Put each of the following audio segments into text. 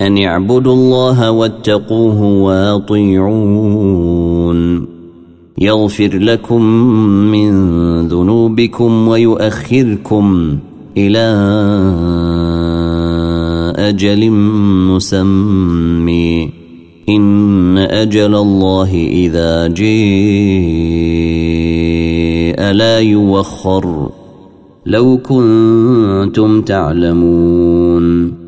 أن اعبدوا الله واتقوه وأطيعون. يغفر لكم من ذنوبكم ويؤخركم إلى أجل مسمي. إن أجل الله إذا جيء لا يوخر. لو كنتم تعلمون.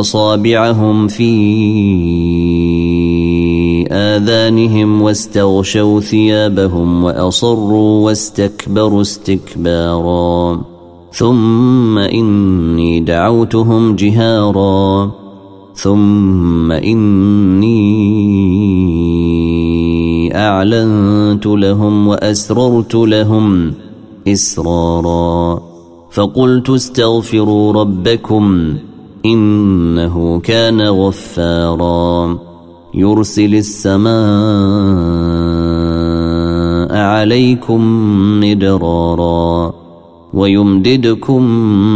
أصابعهم في آذانهم واستغشوا ثيابهم وأصروا واستكبروا استكبارا. ثم إني دعوتهم جهارا. ثم إني أعلنت لهم وأسررت لهم إسرارا. فقلت استغفروا ربكم إنه كان غفارا. يرسل السماء عليكم مدرارا ويمددكم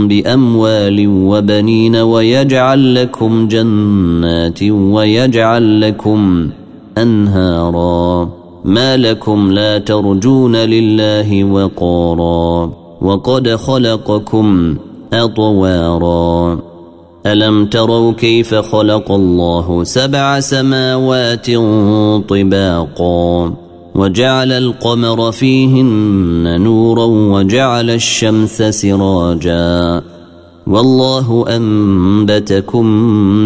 بأموال وبنين ويجعل لكم جنات ويجعل لكم أنهارا. ما لكم لا ترجون لله وقارا. وقد خلقكم أطوارا. ألم تروا كيف خلق الله سبع سماوات طباقا وجعل القمر فيهن نورا وجعل الشمس سراجا والله أنبتكم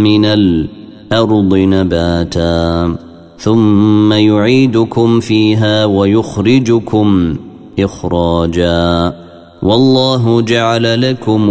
من الأرض نباتا ثم يعيدكم فيها ويخرجكم إخراجا والله جعل لكم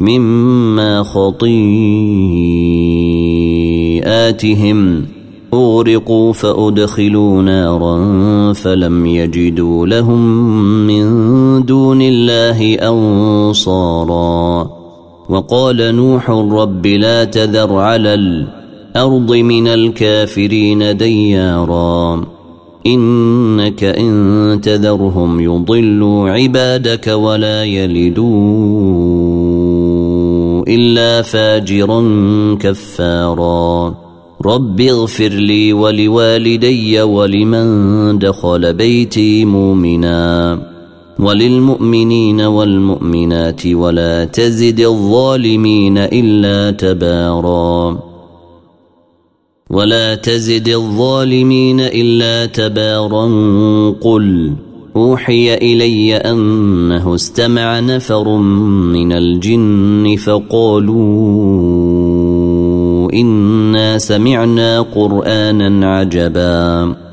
مما خطيئاتهم. اغرقوا فأدخلوا نارا فلم يجدوا لهم من دون الله أنصارا. وقال نوح رب لا تذر على الأرض من الكافرين ديارا. إنك إن تذرهم يضلوا عبادك ولا يلدوا إلا فاجرا كفارا. رب اغفر لي ولوالدي ولمن دخل بيتي مؤمنا. وللمؤمنين والمؤمنات ولا تزد الظالمين إلا تبارا. ولا تزد الظالمين إلا تبارا. قل أوحي إلي أنه استمع نفر من الجن فقالوا إنا سمعنا قرآنا عجبا.